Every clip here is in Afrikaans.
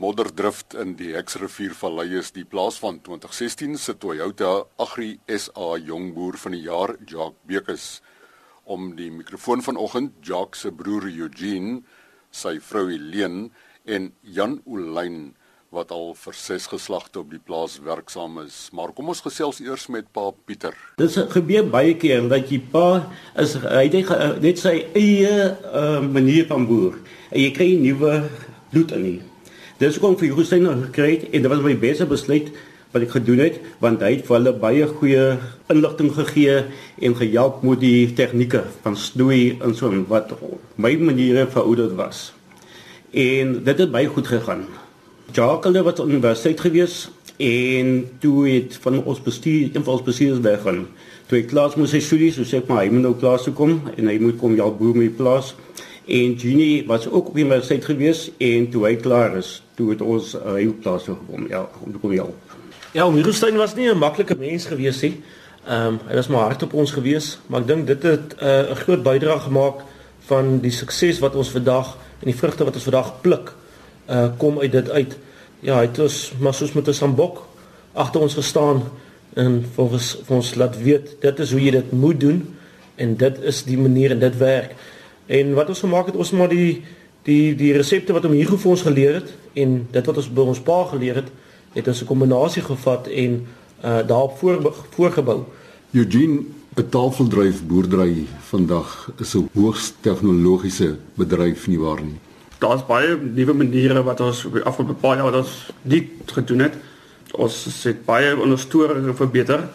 modderdrift in die Heksrivier Vallei is die plaas van 2016 se Toyota Agri SA Jongboer van die jaar Jacques Bekes om die mikrofoon vanoggend Jacques se broer Eugene, sy vrou Helene en Jan Olyn wat al vir ses geslagte op die plaas werksaam is. Maar kom ons gesels eers met pa Pieter. Dit gebeur baie keer dat jy pa is hy het net sy eie uh, manier van boer. En jy kry nuwe bloed in nie. Dis kom vir Hussein gekry en dit was my beste besluit wat ek gedoen het want hy het vir hulle baie goeie inligting gegee en gehelp met die tegnieke van snoei en so wat my maniere vir hoe dit was. En dit het baie goed gegaan. Jacques het op universiteit gewees en toe het van ons bestuur een van ons bestuurders weggaan. Toe ek klaar moes sy studies, so sê ek maar hy moet nou klaar toe kom en hy moet kom jou boer met plaas. En Genie was ook op die universiteit gewees en toe hy klaar is, toe het ons uh, heel plaas gekom. Ja, om te kom help. Ja, Mirostein was nie 'n maklike mens gewees nie. Ehm um, hy was maar hard op ons gewees, maar ek dink dit het uh, 'n uh, groot bydrae gemaak van die sukses wat ons vandag en die vrugte wat ons vandag pluk, uh kom uit dit uit. Ja, hy het ons maar soos met 'n sambok agter ons gestaan en ons vir ons laat weet dit is hoe jy dit moet doen en dit is die manier en dit werk. En wat ons gemaak het, ons maar die die die resepte wat hom hier vir ons geleer het en dit wat ons by ons pa geleer het, het ons 'n kombinasie gevat en uh daarop voor voorgebou. Eugene, 'n tafeldryf boerdery vandag is 'n hoogs tegnologiese bedryf nie waar nie. Daar's baie nuwe maniere wat ons op die afgelope paar jaar wat ons nie gedoen het. Ons het baie ondersteuning verbeter.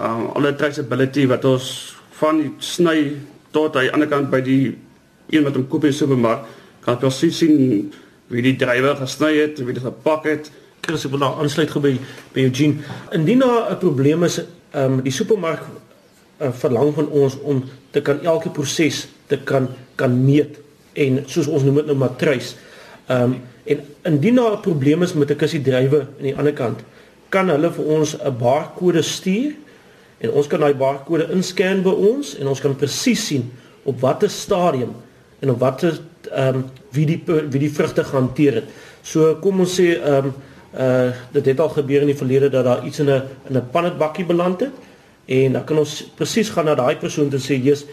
Um alle traceability wat ons van sny tot aan die ander kant by die een wat hom koop in die supermark kan presies sien wie die drywer gesny het, wie dit gepak het. Chris het nou aansluit by by Eugene. Indien daar 'n probleem is, ehm um, die supermark uh, verlang van ons om te kan elke proses te kan kan meet en soos ons noem dit nou matrys. Ehm um, en indien daar 'n probleem is met 'n kussie drywe aan die ander kant, kan hulle vir ons 'n barkode stuur en ons kan daai barkode inscan by ons en ons kan presies sien op watter stadium en op watter ehm um, wie die wie die vrugte gehanteer het. So kom ons sê ehm um, uh dit het al gebeur in die verlede dat daar iets in 'n in 'n pannetbakkie beland het en dan kan ons presies gaan na daai persoon en sê jy's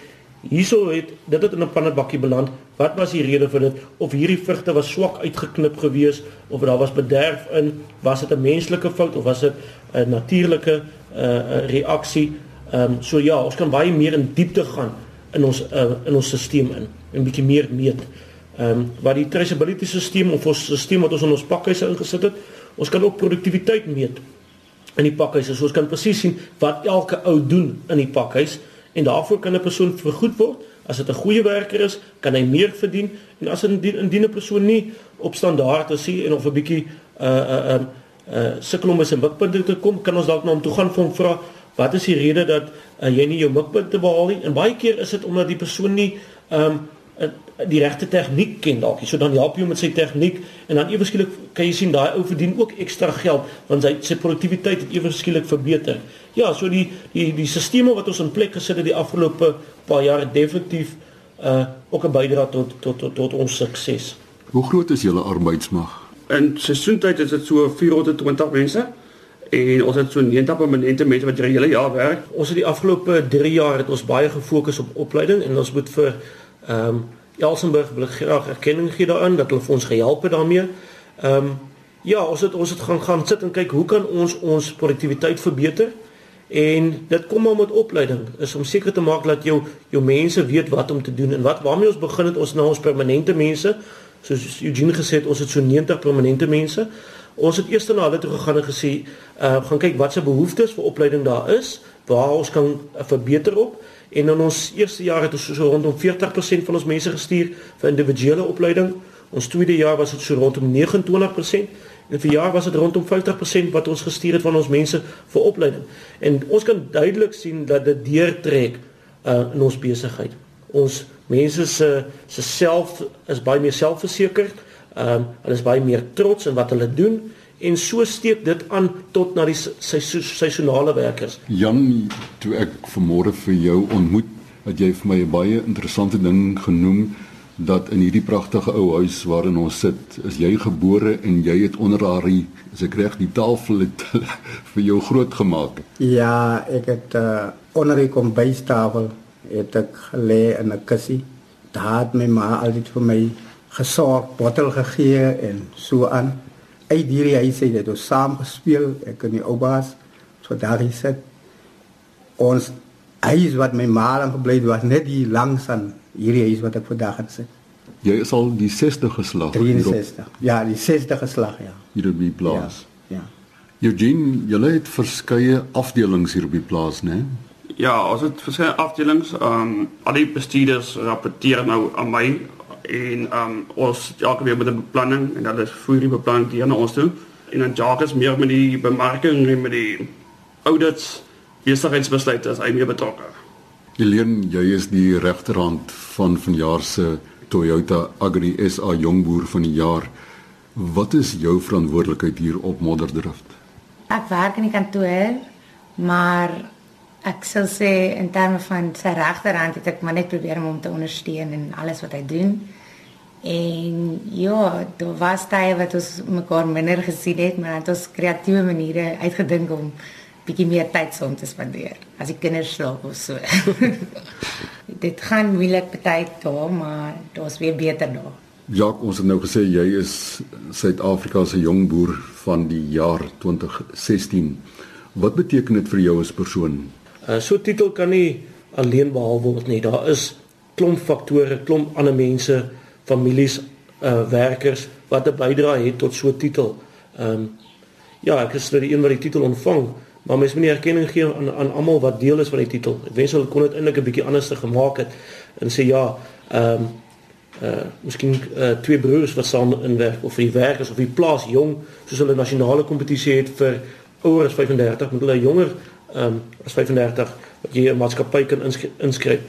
hierso het dit het in 'n pannetbakkie beland. Wat was die rede vir dit? Of hierdie vrugte was swak uitgeknip gewees of daar was bederf in? Was dit 'n menslike fout of was dit 'n natuurlike uh reaksie? Ehm um, so ja, ons kan baie meer in diepte gaan in ons uh, in ons stelsel in en bietjie meer meet. Ehm um, wat die traceability stelsel of ons stelsel wat ons in ons pakhuise ingesit het, ons kan ook produktiwiteit meet in die pakhuise. So ons kan presies sien wat elke ou doen in die pakhuis en daarvoor kan 'n persoon vergoed word. As dit 'n goeie werker is, kan hy meer verdien en as 'n indien 'n persoon nie op standaard is en of 'n bietjie uh uh um uh sukkel om by sy mikpunte te kom, kan ons dalk na hom toe gaan vir hom vra wat is die rede dat uh, jy nie jou mikpunte behaal nie? En baie keer is dit omdat die persoon nie um, die regte tegniek ken dalk. So dan help jy hom met sy tegniek en dan ewe skielik kan jy sien daai ou verdien ook ekstra geld want sy sy produktiwiteit het ewe skielik verbeter. Ja, so die die die stelsels wat ons in plek gesit het die afgelope paar jaar definitief uh ook 'n bydrae tot, tot tot tot ons sukses. Hoe groot is julle arbeidsmag? In seisoentyd is dit so 420 mense en ons het so 90 permanente mense wat die hele jaar werk. Ons het die afgelope 3 jaar het ons baie gefokus op opleiding en ons moet vir ehm um, Elsenburg wil graag erkenning gee daarin dat hulle vir ons gehelp het daarmee. Ehm um, ja, ons het ons het gaan gaan sit en kyk hoe kan ons ons produktiwiteit verbeter? En dit kom maar met opleiding. Is om seker te maak dat jou jou mense weet wat om te doen en wat waarmee ons begin het ons nou ons permanente mense. Soos Eugene gesê het, ons het so 90 permanente mense. Ons het eers na hulle toe gegaan en gesê, uh gaan kyk wat se behoeftes vir opleiding daar is, waar ons kan verbeter op. En in ons eerste jaar het ons so rondom 40% van ons mense gestuur vir individuele opleiding. Ons tweede jaar was dit so rondom 29% en vir jaar was dit rondom 50% wat ons gestuur het van ons mense vir opleiding. En ons kan duidelik sien dat dit deurtrek uh, in ons besigheid. Ons mense se se self is baie meer selfversekerd. Ehm um, hulle is baie meer trots in wat hulle doen en so steek dit aan tot na die seisonale werkers. Jan, toe ek vanmôre vir jou ontmoet, het jy vir my 'n baie interessante ding genoem dat in hierdie pragtige ou huis waarin ons sit, is jy gebore en jy het onder haar as ek reg die tafel het vir jou groot gemaak. Ja, ek het uh, onder die kombuistafel het ek gelê in 'n kussie. Daar het my ma altyd vir my gesorg, bottel gegee en so aan. Uit hierdie huis het ons saam gespeel, ek en die oupas. So daar is dit. Ons huis wat my ma aan gebly het was net hier langs aan hierdie huis wat ek vandag het sit. Jy is al die 60 geslag. 63. Ja, die 60 geslag, ja. Hier op die plaas. Ja. ja. Eugene, julle het verskeie afdelings hier op die plaas, né? Nee? Ja, ons het verskeie afdelings. Ehm um, al die bestuurders rapporteer nou aan my en um, ons elke week met 'n beplanning en hulle voer die beplanning hier na ons toe. En dan Jacques meer met die bemarking en met die audits, besigheidsbesluite as hy meer betrokke. Helene, jy is die regterhand van vanjaar se Toyota Agri SA Jongboer van die jaar. Wat is jou verantwoordelikheid hier op Modderdrift? Ek werk in die kantoor, maar ek sal sê in terme van sy regterhand het ek maar net probeer om hom te ondersteun in alles wat hy doen. En ja, daar was tye wat ons mekaar minder gesien het, maar het ons kreatiewe maniere uitgedink om bietjie meer tyd saam te spandeer. As die kinders slaap of so. Dit gaan moeilik baie daar, maar daar's weer beter daar. Jacques, ons het nou gesê jy is Suid-Afrika se jong boer van die jaar 2016. Wat beteken dit vir jou as persoon? Uh, so titel kan nie alleen behaal word nie. Daar is klomp faktore, klomp ander mense, families, uh werkers wat 'n bydrae het tot so 'n titel. Ehm um, ja, ek is nou die een wat die titel ontvang, maar mens moet nie erkenning gee aan aan almal wat deel is van die titel. Ek wens hulle kon dit eintlik 'n bietjie anders te gemaak het en sê ja, ehm um, uh miskien uh, twee broers wat saam inwerk of die werkers of die plaas jong soos hulle nasionale kompetisie het vir ouer as 35 moet hulle jonger ehm um, as 35 wat jy 'n maatskappy kan inskryf.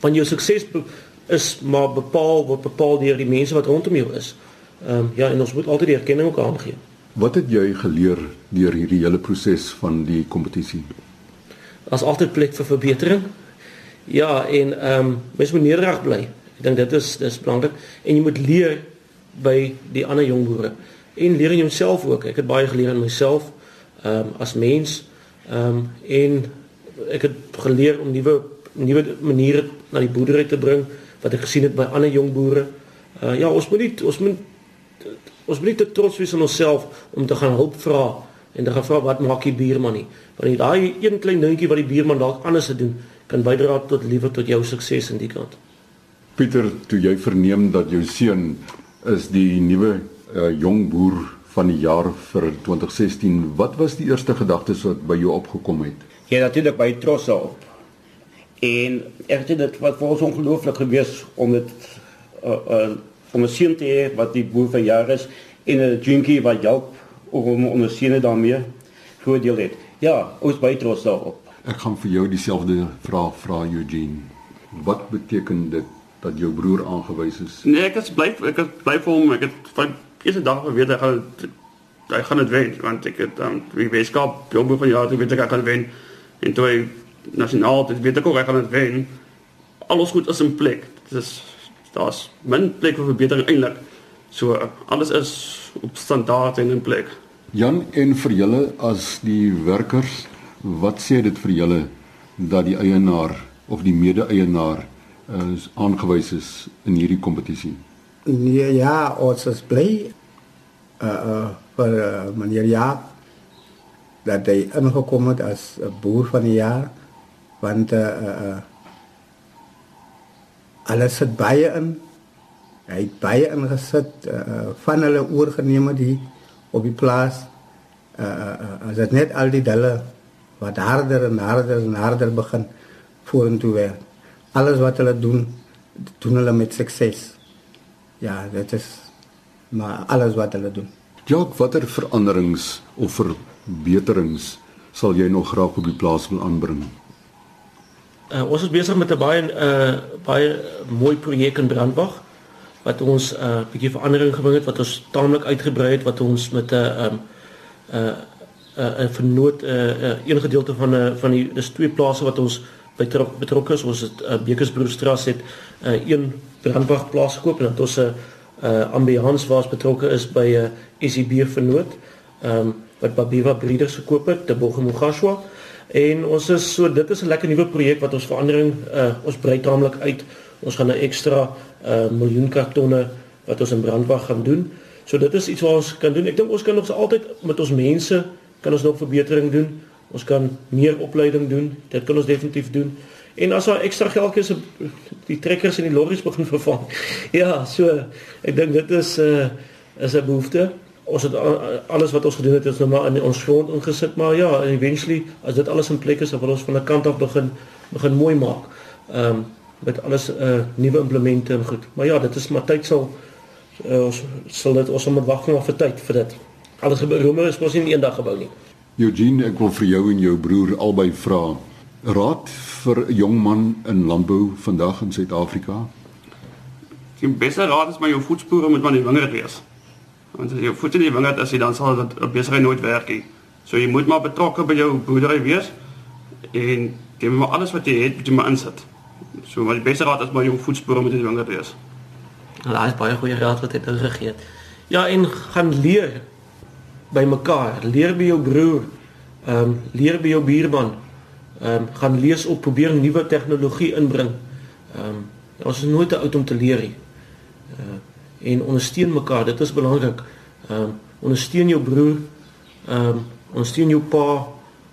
Want jou sukses is maar bepaal word bepaal deur die mense wat rondom jou is. Ehm um, ja, en ons moet altyd die erkenning ook aangee. Wat het jy geleer deur hierdie hele proses van die kompetisie? As altyd plek vir verbetering. Ja, en ehm um, mens moet nederig bly. Ek dink dit is dis belangrik en jy moet leer by die ander jong boere en leer in jouself ook. Ek het baie geleer in myself ehm um, as mens Ehm um, en ek het geleer om nuwe nuwe maniere na die boerdery te bring wat ek gesien het by ander jong boere. Uh ja, ons moet nie ons moet ons moet nie te trots wees op onsself om te gaan hulp vra en te gaan vra wat maak die buurman nie. Want daai een klein dingetjie wat die buurman dalk anders het doen, kan bydra tot liewer tot jou sukses in die kant. Pieter, toe jy verneem dat jou seun is die nuwe uh, jong boer van die jaar vir 2016. Wat was die eerste gedagtes wat by jou opgekom het? Ja, natuurlik by trots op. En ek het dit wat vir ons ongelooflik gewees om dit uh, uh, om 'n seun te hê wat die boer van jaar is en 'n junkie wat help om ondersteune daarmee voordeel het. Ja, ons by trots daarop. Ek gaan vir jou dieselfde vraag vra Eugene. Wat beteken dit dat jou broer aangewys is? Nee, ek is bly ek is bly vir hom. Ek het dag geweet hy gaan hy gaan dit wen want ek het dan um, wie Weskaap jong van jaar toe weet ek hy gaan wen en toe nasionaal dit weet ek ook hy gaan dit wen alles goed is in plek. Dit is daar's min plek vir verbetering eintlik so alles is op standaard en in plek. Jan en vir julle as die werkers wat sê dit vir julle dat die eienaar of die mede-eienaar is aangewys is in hierdie kompetisie Nee, ja, ons is bly uh uh vir uh, meneer Jaap dat hy ingekom het as 'n boer van die jaar want uh uh alles het baie in. Hy het baie ingesit uh, van hulle oorgeneme die op die plaas. Uh as dit net al die dalle wat harder en harder en harder begin vorentoe werk. Alles wat hulle doen doen hulle met sukses ja, dit is maar alles wat hulle doen. Jock, watter veranderings of verbeterings sal jy nog graag op die plaas wil aanbring? Uh, ons is besig met 'n baie uh baie mooi projek in Brandwag wat ons 'n uh, bietjie verandering gebring het wat ons taamlik uitgebrei het wat ons met 'n uh, um uh 'n uh, 'n vernoot 'n uh, uh, een gedeelte van 'n uh, van die dis twee plase wat ons betrok betrokke is. Ons het uh, Bekersbroerstraat het uh, een Brandwag plaas gekoop en dat ons 'n uh, ambiance was betrokke is by 'n uh, SIB vernoot. Ehm um, wat Babiva Breeders gekoop het, te Bogomogashwa. En ons is so dit is 'n lekker nuwe projek wat ons verandering uh, ons brei taamlik uit. Ons gaan 'n ekstra uh, miljoen kartonne wat ons in Brandwag gaan doen. So dit is iets wat ons kan doen. Ek dink ons kan nog altyd met ons mense kan ons nog verbetering doen. Ons kan meer opleiding doen. Dit kan ons definitief doen. En as daar ekstra geld is die trekkers en die lorries begin vervang. Ja, so ek dink dit is 'n uh, is 'n behoefte. Ons het alles wat ons gedoen het is nou maar in ons grond ingesit, maar ja, eventually as dit alles in plek is, dan wil ons van die kant af begin begin mooi maak. Ehm um, met alles 'n uh, nuwe implemente en goed. Maar ja, dit is maar tyd sal uh, ons sal dit ons moet wag nog vir tyd vir dit. Alles gebeur Rome is mos nie in een dag gebou nie. Eugene, ek wil vir jou en jou broer albei vra raad vir 'n jong man in landbou vandag in Suid-Afrika? Die beste raad is maar jou voetspore moet maar nie wingerd wees. Want as jy voete nie wingerd as jy dan sal dit op besigheid nooit werk nie. So jy moet maar betrokke by jou boerdery wees en jy moet maar alles wat jy het, moet jy maar insit. So maar die beste raad is maar jou voetspore moet nie wingerd wees. Nou, daar is baie goeie raad wat hy nou gegee het. Ja, en gaan leer by mekaar. Leer by jou broer. Ehm um, leer by jou buurman ehm um, gaan lees op probeer nuwe tegnologie inbring. Ehm um, ons is nooit te oud om te leer nie. Uh, en ondersteun mekaar, dit is belangrik. Ehm um, ondersteun jou broer. Ehm um, ondersteun jou pa.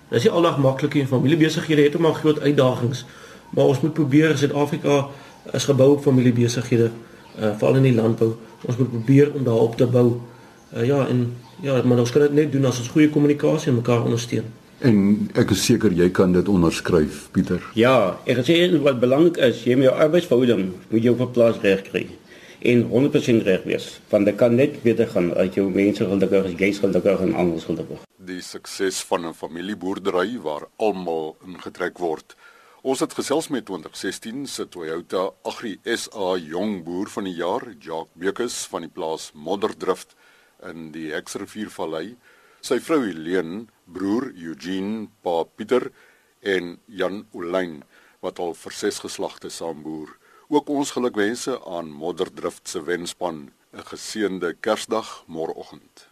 Dit is nie aldag maklik nie. Familiebesighede het ook maar groot uitdagings. Maar ons moet probeer Suid-Afrika is gebou op familiebesighede, uh, veral in die landbou. Ons moet probeer om daarop te bou. Uh, ja, en ja, maar ons kan dit net doen as ons goeie kommunikasie en mekaar ondersteun. En ek is seker jy kan dit onderskryf, Pieter. Ja, ek sê wat belangrik is, jy moet jou arbeidsverhouding moet jy op 'n plaas reg kry en 100% reg wees. Want dit kan net beter gaan uit jou mense gelukkig is, jy gelukkig en almal gelukkig. Die sukses van 'n familieboerdery waar almal ingetrek word. Ons het gesels met 2016 se Toyota Agri SA jong boer van die jaar, Jacques Bekus van die plaas Modderdrift in die Hexriviervallei sy vrou Helene, broer Eugene, pa Pieter en Jan Olyn wat al vir ses geslagte saamboer. Ook ons gelukwense aan Modderdrift se wenspan 'n geseënde Kersdag môreoggend.